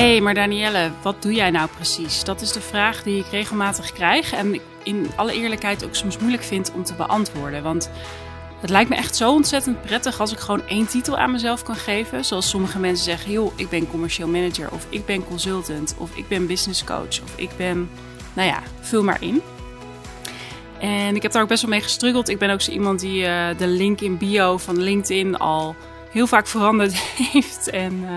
hey, maar Danielle, wat doe jij nou precies? Dat is de vraag die ik regelmatig krijg en in alle eerlijkheid ook soms moeilijk vind om te beantwoorden. Want het lijkt me echt zo ontzettend prettig als ik gewoon één titel aan mezelf kan geven. Zoals sommige mensen zeggen, joh, ik ben commercieel manager of ik ben consultant of ik ben business coach of ik ben, nou ja, vul maar in. En ik heb daar ook best wel mee gestruggeld. Ik ben ook zo iemand die uh, de link in bio van LinkedIn al heel vaak veranderd heeft en uh,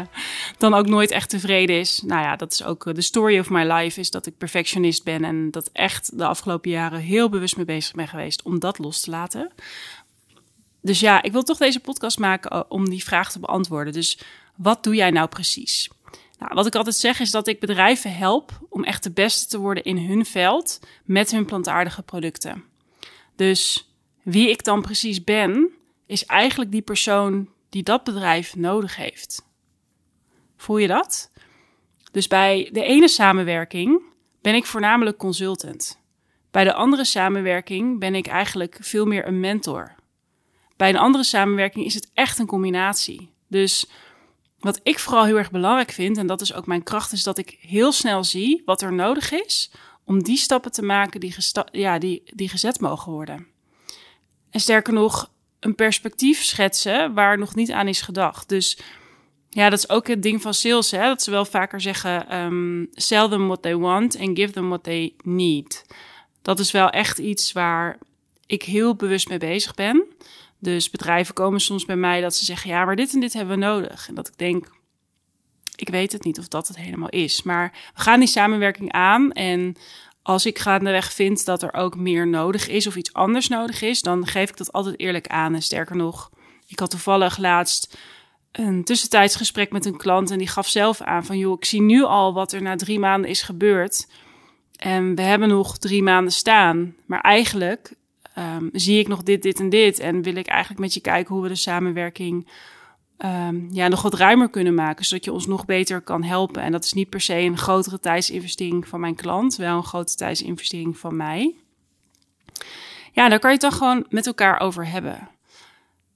dan ook nooit echt tevreden is. Nou ja, dat is ook de story of my life, is dat ik perfectionist ben en dat echt de afgelopen jaren heel bewust mee bezig ben geweest om dat los te laten. Dus ja, ik wil toch deze podcast maken om die vraag te beantwoorden. Dus wat doe jij nou precies? Nou, wat ik altijd zeg is dat ik bedrijven help om echt de beste te worden in hun veld met hun plantaardige producten. Dus wie ik dan precies ben, is eigenlijk die persoon die dat bedrijf nodig heeft. Voel je dat? Dus bij de ene samenwerking ben ik voornamelijk consultant. Bij de andere samenwerking ben ik eigenlijk veel meer een mentor. Bij een andere samenwerking is het echt een combinatie. Dus wat ik vooral heel erg belangrijk vind, en dat is ook mijn kracht, is dat ik heel snel zie wat er nodig is om die stappen te maken die, ja, die, die gezet mogen worden. En sterker nog, een perspectief schetsen waar nog niet aan is gedacht. Dus ja, dat is ook het ding van sales, hè? dat ze wel vaker zeggen: um, sell them what they want and give them what they need. Dat is wel echt iets waar ik heel bewust mee bezig ben. Dus bedrijven komen soms bij mij dat ze zeggen: ja, maar dit en dit hebben we nodig. En dat ik denk: ik weet het niet of dat het helemaal is. Maar we gaan die samenwerking aan. En als ik gaandeweg vind dat er ook meer nodig is of iets anders nodig is, dan geef ik dat altijd eerlijk aan. En sterker nog, ik had toevallig laatst een tussentijds gesprek met een klant en die gaf zelf aan van joh, ik zie nu al wat er na drie maanden is gebeurd. En we hebben nog drie maanden staan. Maar eigenlijk um, zie ik nog dit, dit en dit. En wil ik eigenlijk met je kijken hoe we de samenwerking um, ja, nog wat ruimer kunnen maken. Zodat je ons nog beter kan helpen. En dat is niet per se een grotere tijdsinvestering van mijn klant. Wel een grote tijdsinvestering van mij. Ja, daar kan je het dan gewoon met elkaar over hebben.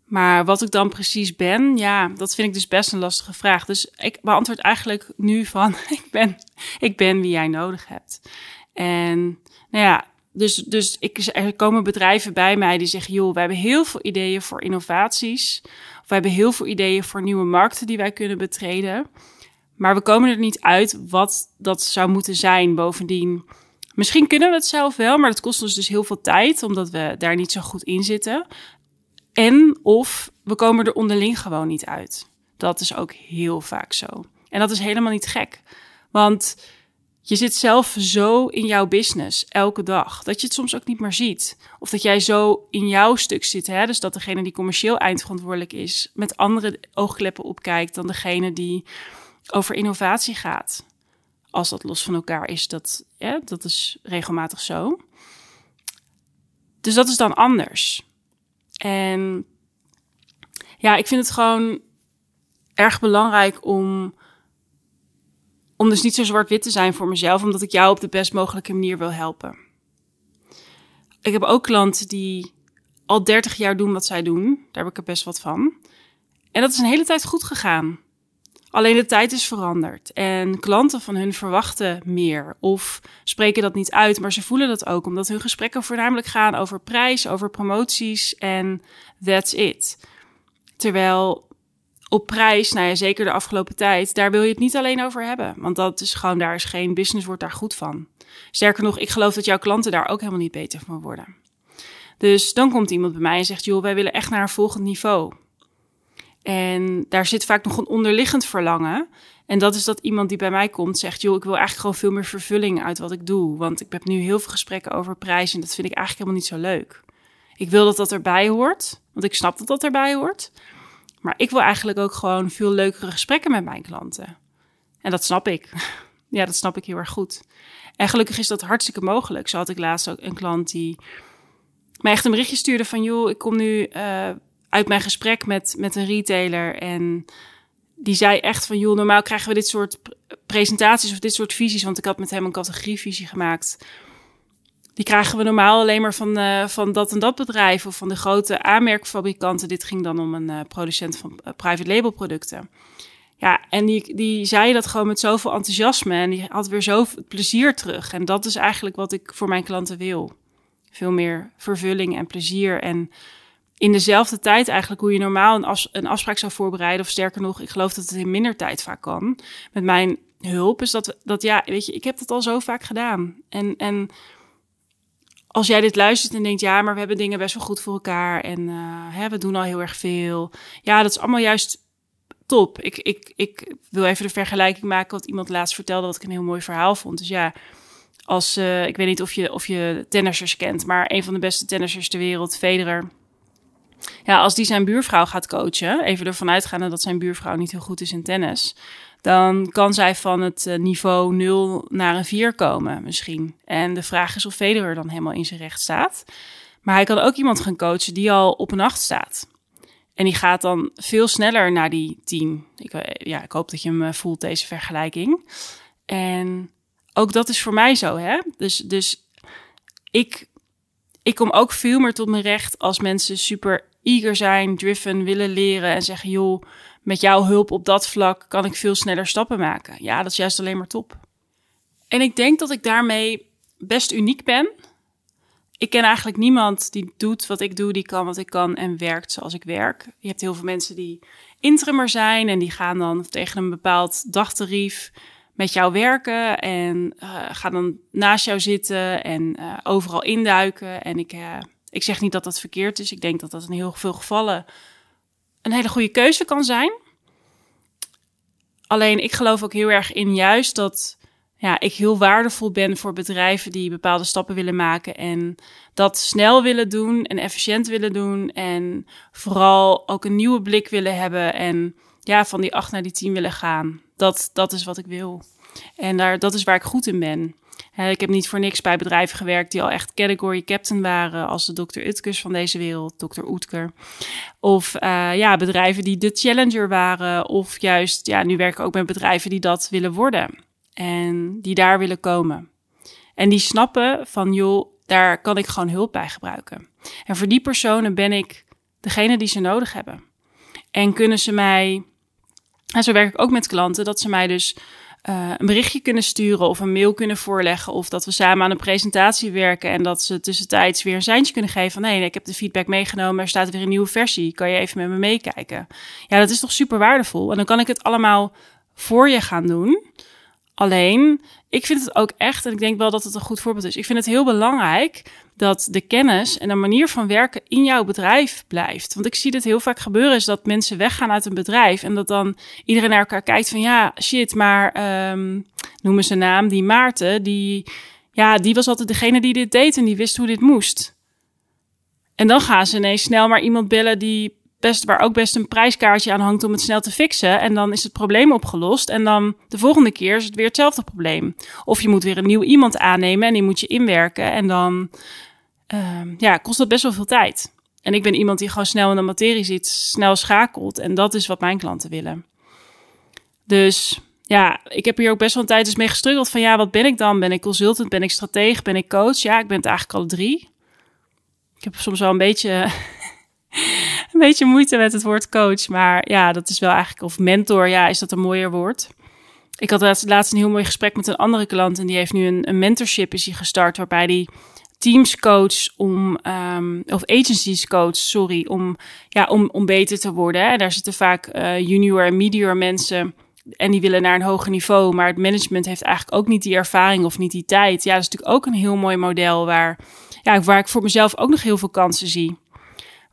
Maar wat ik dan precies ben, ja, dat vind ik dus best een lastige vraag. Dus ik beantwoord eigenlijk nu van, ik ben, ik ben wie jij nodig hebt. En nou ja, dus, dus ik, er komen bedrijven bij mij die zeggen: joh, we hebben heel veel ideeën voor innovaties. Of we hebben heel veel ideeën voor nieuwe markten die wij kunnen betreden. Maar we komen er niet uit wat dat zou moeten zijn. Bovendien, misschien kunnen we het zelf wel, maar dat kost ons dus heel veel tijd, omdat we daar niet zo goed in zitten. En of we komen er onderling gewoon niet uit. Dat is ook heel vaak zo. En dat is helemaal niet gek. Want je zit zelf zo in jouw business elke dag dat je het soms ook niet meer ziet. Of dat jij zo in jouw stuk zit, hè? dus dat degene die commercieel eindverantwoordelijk is, met andere oogkleppen opkijkt dan degene die over innovatie gaat. Als dat los van elkaar is, dat, ja, dat is regelmatig zo. Dus dat is dan anders. En ja, ik vind het gewoon erg belangrijk om om dus niet zo zwart-wit te zijn voor mezelf, omdat ik jou op de best mogelijke manier wil helpen. Ik heb ook klanten die al 30 jaar doen wat zij doen. Daar heb ik er best wat van. En dat is een hele tijd goed gegaan. Alleen de tijd is veranderd. En klanten van hun verwachten meer. Of spreken dat niet uit, maar ze voelen dat ook. Omdat hun gesprekken voornamelijk gaan over prijs, over promoties en that's it. Terwijl op prijs, nou ja, zeker de afgelopen tijd, daar wil je het niet alleen over hebben. Want dat is gewoon, daar is geen business, wordt daar goed van. Sterker nog, ik geloof dat jouw klanten daar ook helemaal niet beter van worden. Dus dan komt iemand bij mij en zegt, joh, wij willen echt naar een volgend niveau. En daar zit vaak nog een onderliggend verlangen. En dat is dat iemand die bij mij komt zegt, joh, ik wil eigenlijk gewoon veel meer vervulling uit wat ik doe. Want ik heb nu heel veel gesprekken over prijs en dat vind ik eigenlijk helemaal niet zo leuk. Ik wil dat dat erbij hoort, want ik snap dat dat erbij hoort. Maar ik wil eigenlijk ook gewoon veel leukere gesprekken met mijn klanten. En dat snap ik. ja, dat snap ik heel erg goed. En gelukkig is dat hartstikke mogelijk. Zo had ik laatst ook een klant die mij echt een berichtje stuurde van... joh, ik kom nu uh, uit mijn gesprek met, met een retailer en die zei echt van... joh, normaal krijgen we dit soort presentaties of dit soort visies... want ik had met hem een categorievisie gemaakt die krijgen we normaal alleen maar van, uh, van dat en dat bedrijf of van de grote aanmerkfabrikanten. Dit ging dan om een uh, producent van uh, private label producten. Ja, en die, die zei dat gewoon met zoveel enthousiasme en die had weer zoveel plezier terug. En dat is eigenlijk wat ik voor mijn klanten wil. Veel meer vervulling en plezier. En in dezelfde tijd eigenlijk hoe je normaal een, een afspraak zou voorbereiden. Of sterker nog, ik geloof dat het in minder tijd vaak kan. Met mijn hulp is dat, dat ja, weet je, ik heb dat al zo vaak gedaan. En, en als jij dit luistert en denkt, ja, maar we hebben dingen best wel goed voor elkaar. En uh, hè, we doen al heel erg veel. Ja, dat is allemaal juist top. Ik, ik, ik wil even de vergelijking maken wat iemand laatst vertelde, wat ik een heel mooi verhaal vond. Dus ja, als, uh, ik weet niet of je, of je tennissers kent, maar een van de beste tennissers ter wereld, Federer. Ja, als die zijn buurvrouw gaat coachen, even ervan uitgaande dat zijn buurvrouw niet heel goed is in tennis, dan kan zij van het eh, niveau 0 naar een 4 komen misschien. En de vraag is of Federer dan helemaal in zijn recht staat. Maar hij kan ook iemand gaan coachen die al op een 8 staat. En die gaat dan veel sneller naar die 10. Ik, eh, ja, ik hoop dat je hem voelt, deze vergelijking. En ook dat is voor mij zo, hè? Dus, dus ik, ik kom ook veel meer tot mijn recht als mensen super eager zijn, driven, willen leren en zeggen: joh, met jouw hulp op dat vlak kan ik veel sneller stappen maken. Ja, dat is juist alleen maar top. En ik denk dat ik daarmee best uniek ben. Ik ken eigenlijk niemand die doet wat ik doe, die kan wat ik kan en werkt zoals ik werk. Je hebt heel veel mensen die interimmer zijn en die gaan dan tegen een bepaald dagtarief met jou werken en uh, ga dan naast jou zitten en uh, overal induiken. En ik, uh, ik zeg niet dat dat verkeerd is. Ik denk dat dat in heel veel gevallen een hele goede keuze kan zijn. Alleen ik geloof ook heel erg in juist dat ja, ik heel waardevol ben voor bedrijven die bepaalde stappen willen maken en dat snel willen doen en efficiënt willen doen en vooral ook een nieuwe blik willen hebben en ja, van die acht naar die tien willen gaan. Dat, dat is wat ik wil. En daar, dat is waar ik goed in ben. Ik heb niet voor niks bij bedrijven gewerkt die al echt category captain waren, als de Dr. Utkers van deze wereld, Dr. Oetker. Of uh, ja, bedrijven die de challenger waren, of juist, ja, nu werk ik ook met bedrijven die dat willen worden en die daar willen komen. En die snappen van, joh, daar kan ik gewoon hulp bij gebruiken. En voor die personen ben ik degene die ze nodig hebben. En kunnen ze mij en zo werk ik ook met klanten, dat ze mij dus uh, een berichtje kunnen sturen of een mail kunnen voorleggen. Of dat we samen aan een presentatie werken en dat ze tussentijds weer een seintje kunnen geven van nee, ik heb de feedback meegenomen, er staat weer een nieuwe versie. Kan je even met me meekijken? Ja, dat is toch super waardevol. En dan kan ik het allemaal voor je gaan doen. Alleen, ik vind het ook echt, en ik denk wel dat het een goed voorbeeld is. Ik vind het heel belangrijk dat de kennis en de manier van werken in jouw bedrijf blijft. Want ik zie dit heel vaak gebeuren, is dat mensen weggaan uit een bedrijf en dat dan iedereen naar elkaar kijkt van ja, shit, maar um, noemen ze naam, die Maarten, die, ja, die was altijd degene die dit deed en die wist hoe dit moest. En dan gaan ze ineens snel maar iemand bellen die best, waar ook best een prijskaartje aan hangt om het snel te fixen. En dan is het probleem opgelost. En dan de volgende keer is het weer hetzelfde probleem. Of je moet weer een nieuw iemand aannemen en die moet je inwerken. En dan uh, ja, kost dat best wel veel tijd. En ik ben iemand die gewoon snel in de materie zit, snel schakelt. En dat is wat mijn klanten willen. Dus ja, ik heb hier ook best wel een tijd eens mee gestruggeld van ja, wat ben ik dan? Ben ik consultant? Ben ik stratege? Ben ik coach? Ja, ik ben het eigenlijk alle drie. Ik heb soms wel een beetje een beetje moeite met het woord coach. Maar ja, dat is wel eigenlijk, of mentor, ja, is dat een mooier woord. Ik had laatst een heel mooi gesprek met een andere klant en die heeft nu een, een mentorship is gestart waarbij die teams coach om, um, of agencies coach, sorry, om, ja, om, om beter te worden. En daar zitten vaak uh, junior en medior mensen en die willen naar een hoger niveau, maar het management heeft eigenlijk ook niet die ervaring of niet die tijd. Ja, dat is natuurlijk ook een heel mooi model waar, ja, waar ik voor mezelf ook nog heel veel kansen zie.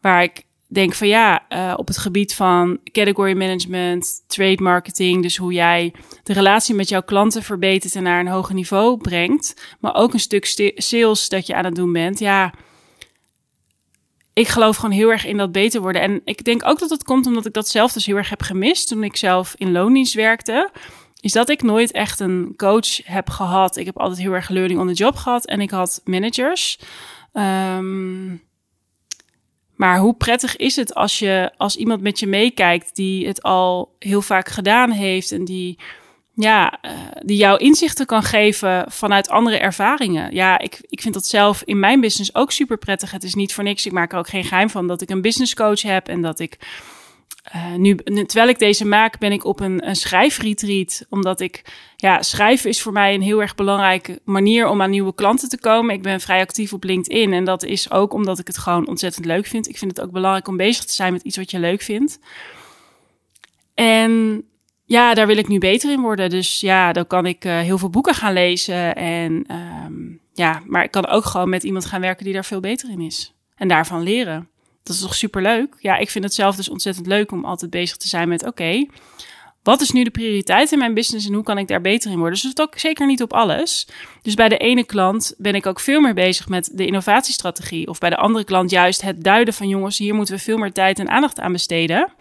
Waar ik denk van ja, uh, op het gebied van category management, trade marketing, dus hoe jij de relatie met jouw klanten verbetert en naar een hoger niveau brengt, maar ook een stuk sales dat je aan het doen bent. Ja, ik geloof gewoon heel erg in dat beter worden. En ik denk ook dat het komt omdat ik dat zelf dus heel erg heb gemist toen ik zelf in loondienst werkte. Is dat ik nooit echt een coach heb gehad. Ik heb altijd heel erg learning on the job gehad en ik had managers. Um, maar hoe prettig is het als je als iemand met je meekijkt die het al heel vaak gedaan heeft en die ja, uh, die jou inzichten kan geven vanuit andere ervaringen. Ja, ik, ik vind dat zelf in mijn business ook super prettig. Het is niet voor niks. Ik maak er ook geen geheim van dat ik een business coach heb en dat ik uh, nu, terwijl ik deze maak, ben ik op een, een schrijfretreat. Omdat ik, ja, schrijven is voor mij een heel erg belangrijke manier om aan nieuwe klanten te komen. Ik ben vrij actief op LinkedIn en dat is ook omdat ik het gewoon ontzettend leuk vind. Ik vind het ook belangrijk om bezig te zijn met iets wat je leuk vindt. En ja, daar wil ik nu beter in worden. Dus ja, dan kan ik uh, heel veel boeken gaan lezen. En um, ja, maar ik kan ook gewoon met iemand gaan werken die daar veel beter in is. En daarvan leren. Dat is toch superleuk? Ja, ik vind het zelf dus ontzettend leuk om altijd bezig te zijn met: oké, wat is nu de prioriteit in mijn business en hoe kan ik daar beter in worden? Dus is ook zeker niet op alles. Dus bij de ene klant ben ik ook veel meer bezig met de innovatiestrategie. Of bij de andere klant juist het duiden van: jongens, hier moeten we veel meer tijd en aandacht aan besteden.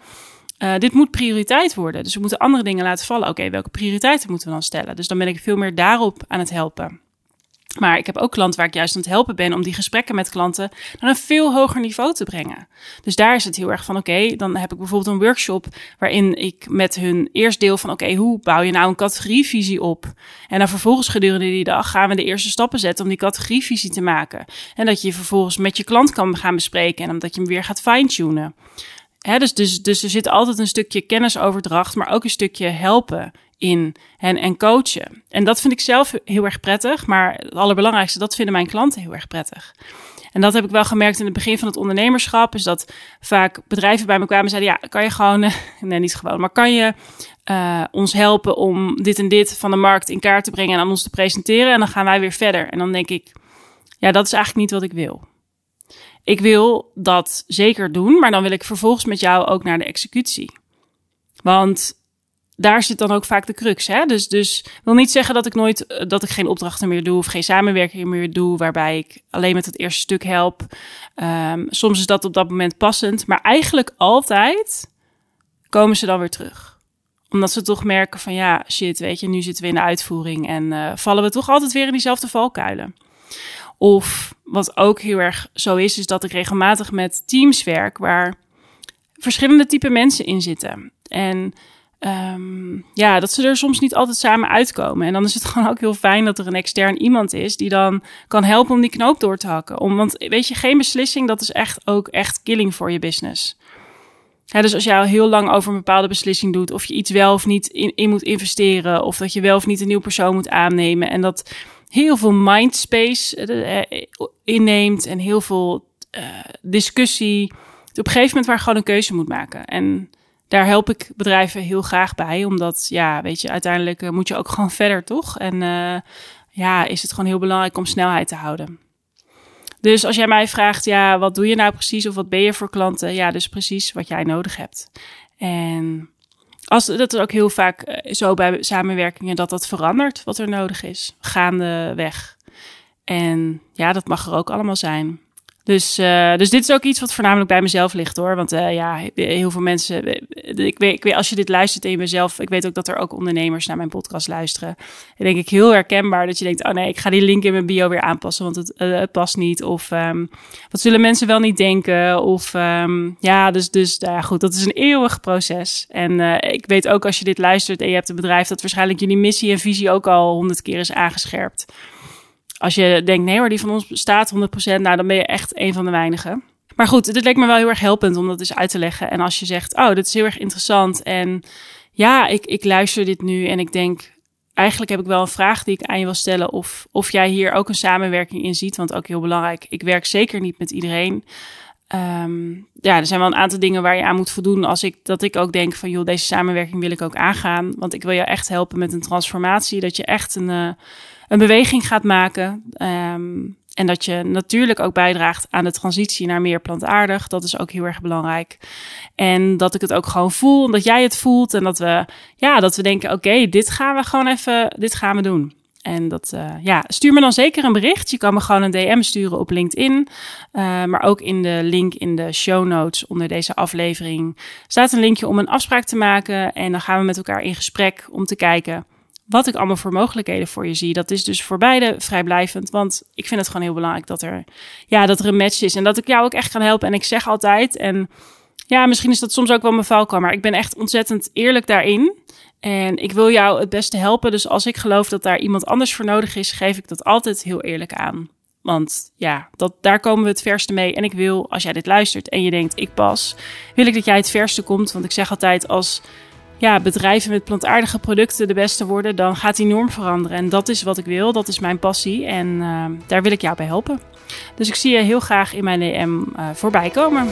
Uh, dit moet prioriteit worden. Dus we moeten andere dingen laten vallen. Oké, welke prioriteiten moeten we dan stellen? Dus dan ben ik veel meer daarop aan het helpen. Maar ik heb ook klanten waar ik juist aan het helpen ben om die gesprekken met klanten naar een veel hoger niveau te brengen. Dus daar is het heel erg van, oké, dan heb ik bijvoorbeeld een workshop waarin ik met hun eerst deel van, oké, hoe bouw je nou een categorievisie op? En dan vervolgens gedurende die dag gaan we de eerste stappen zetten om die categorievisie te maken. En dat je vervolgens met je klant kan gaan bespreken en omdat je hem weer gaat fine-tunen. Dus, dus, dus er zit altijd een stukje kennisoverdracht, maar ook een stukje helpen in hen en coachen. En dat vind ik zelf heel erg prettig, maar het allerbelangrijkste, dat vinden mijn klanten heel erg prettig. En dat heb ik wel gemerkt in het begin van het ondernemerschap, is dat vaak bedrijven bij me kwamen en zeiden, ja, kan je gewoon, nee, niet gewoon, maar kan je uh, ons helpen om dit en dit van de markt in kaart te brengen en aan ons te presenteren en dan gaan wij weer verder. En dan denk ik, ja, dat is eigenlijk niet wat ik wil. Ik wil dat zeker doen, maar dan wil ik vervolgens met jou ook naar de executie. Want daar zit dan ook vaak de crux. Hè? Dus, dus wil niet zeggen dat ik nooit eh, dat ik geen opdrachten meer doe of geen samenwerking meer doe, waarbij ik alleen met het eerste stuk help. Um, soms is dat op dat moment passend, maar eigenlijk altijd komen ze dan weer terug. Omdat ze toch merken van ja, shit, weet je, nu zitten we in de uitvoering en uh, vallen we toch altijd weer in diezelfde valkuilen. Of wat ook heel erg zo is, is dat ik regelmatig met teams werk waar verschillende type mensen in zitten. En um, ja, dat ze er soms niet altijd samen uitkomen. En dan is het gewoon ook heel fijn dat er een extern iemand is die dan kan helpen om die knoop door te hakken. Om, want weet je, geen beslissing, dat is echt ook echt killing voor je business. Dus als jij al heel lang over een bepaalde beslissing doet, of je iets wel of niet in, in moet investeren, of dat je wel of niet een nieuw persoon moet aannemen, en dat heel veel mindspace uh, inneemt en heel veel uh, discussie. Op een gegeven moment waar gewoon een keuze moet maken. En daar help ik bedrijven heel graag bij. Omdat, ja, weet je, uiteindelijk moet je ook gewoon verder, toch? En ja, is het gewoon heel belangrijk om snelheid te houden. Dus als jij mij vraagt, ja, wat doe je nou precies of wat ben je voor klanten? Ja, dus precies wat jij nodig hebt. En als, dat is ook heel vaak eh, zo bij samenwerkingen dat dat verandert wat er nodig is, gaandeweg. En ja, dat mag er ook allemaal zijn. Dus, uh, dus dit is ook iets wat voornamelijk bij mezelf ligt hoor. Want uh, ja, heel veel mensen. Eh, ik weet, ik weet, als je dit luistert in mezelf. Ik weet ook dat er ook ondernemers naar mijn podcast luisteren. En denk ik heel herkenbaar dat je denkt: oh nee, ik ga die link in mijn bio weer aanpassen, want het, uh, het past niet. Of um, wat zullen mensen wel niet denken? Of um, ja, dus, dus nou ja, goed, dat is een eeuwig proces. En ik weet ook als je dit luistert en je hebt een bedrijf dat waarschijnlijk jullie missie en visie ook al honderd keer is aangescherpt. Als je denkt, nee hoor, die van ons bestaat 100%, nou dan ben je echt een van de weinigen. Maar goed, dit lijkt me wel heel erg helpend om dat eens uit te leggen. En als je zegt, oh, dit is heel erg interessant. En ja, ik, ik luister dit nu en ik denk, eigenlijk heb ik wel een vraag die ik aan je wil stellen. Of, of jij hier ook een samenwerking in ziet. Want ook heel belangrijk, ik werk zeker niet met iedereen. Um, ja, er zijn wel een aantal dingen waar je aan moet voldoen. Als ik dat ik ook denk van joh, deze samenwerking wil ik ook aangaan. Want ik wil je echt helpen met een transformatie. Dat je echt een, uh, een beweging gaat maken. Um, en dat je natuurlijk ook bijdraagt aan de transitie naar meer plantaardig. Dat is ook heel erg belangrijk. En dat ik het ook gewoon voel. Dat jij het voelt. En dat we, ja, dat we denken: oké, dit gaan we gewoon even, dit gaan we doen. En dat, uh, ja, stuur me dan zeker een bericht. Je kan me gewoon een DM sturen op LinkedIn. Uh, maar ook in de link in de show notes onder deze aflevering staat een linkje om een afspraak te maken. En dan gaan we met elkaar in gesprek om te kijken wat ik allemaal voor mogelijkheden voor je zie. Dat is dus voor beide vrijblijvend. Want ik vind het gewoon heel belangrijk dat er, ja, dat er een match is. En dat ik jou ook echt kan helpen. En ik zeg altijd, en ja, misschien is dat soms ook wel mijn valkuil. Maar ik ben echt ontzettend eerlijk daarin. En ik wil jou het beste helpen. Dus als ik geloof dat daar iemand anders voor nodig is, geef ik dat altijd heel eerlijk aan. Want ja, dat, daar komen we het verste mee. En ik wil, als jij dit luistert en je denkt, ik pas, wil ik dat jij het verste komt. Want ik zeg altijd, als ja, bedrijven met plantaardige producten de beste worden, dan gaat die norm veranderen. En dat is wat ik wil, dat is mijn passie. En uh, daar wil ik jou bij helpen. Dus ik zie je heel graag in mijn DM uh, voorbij komen.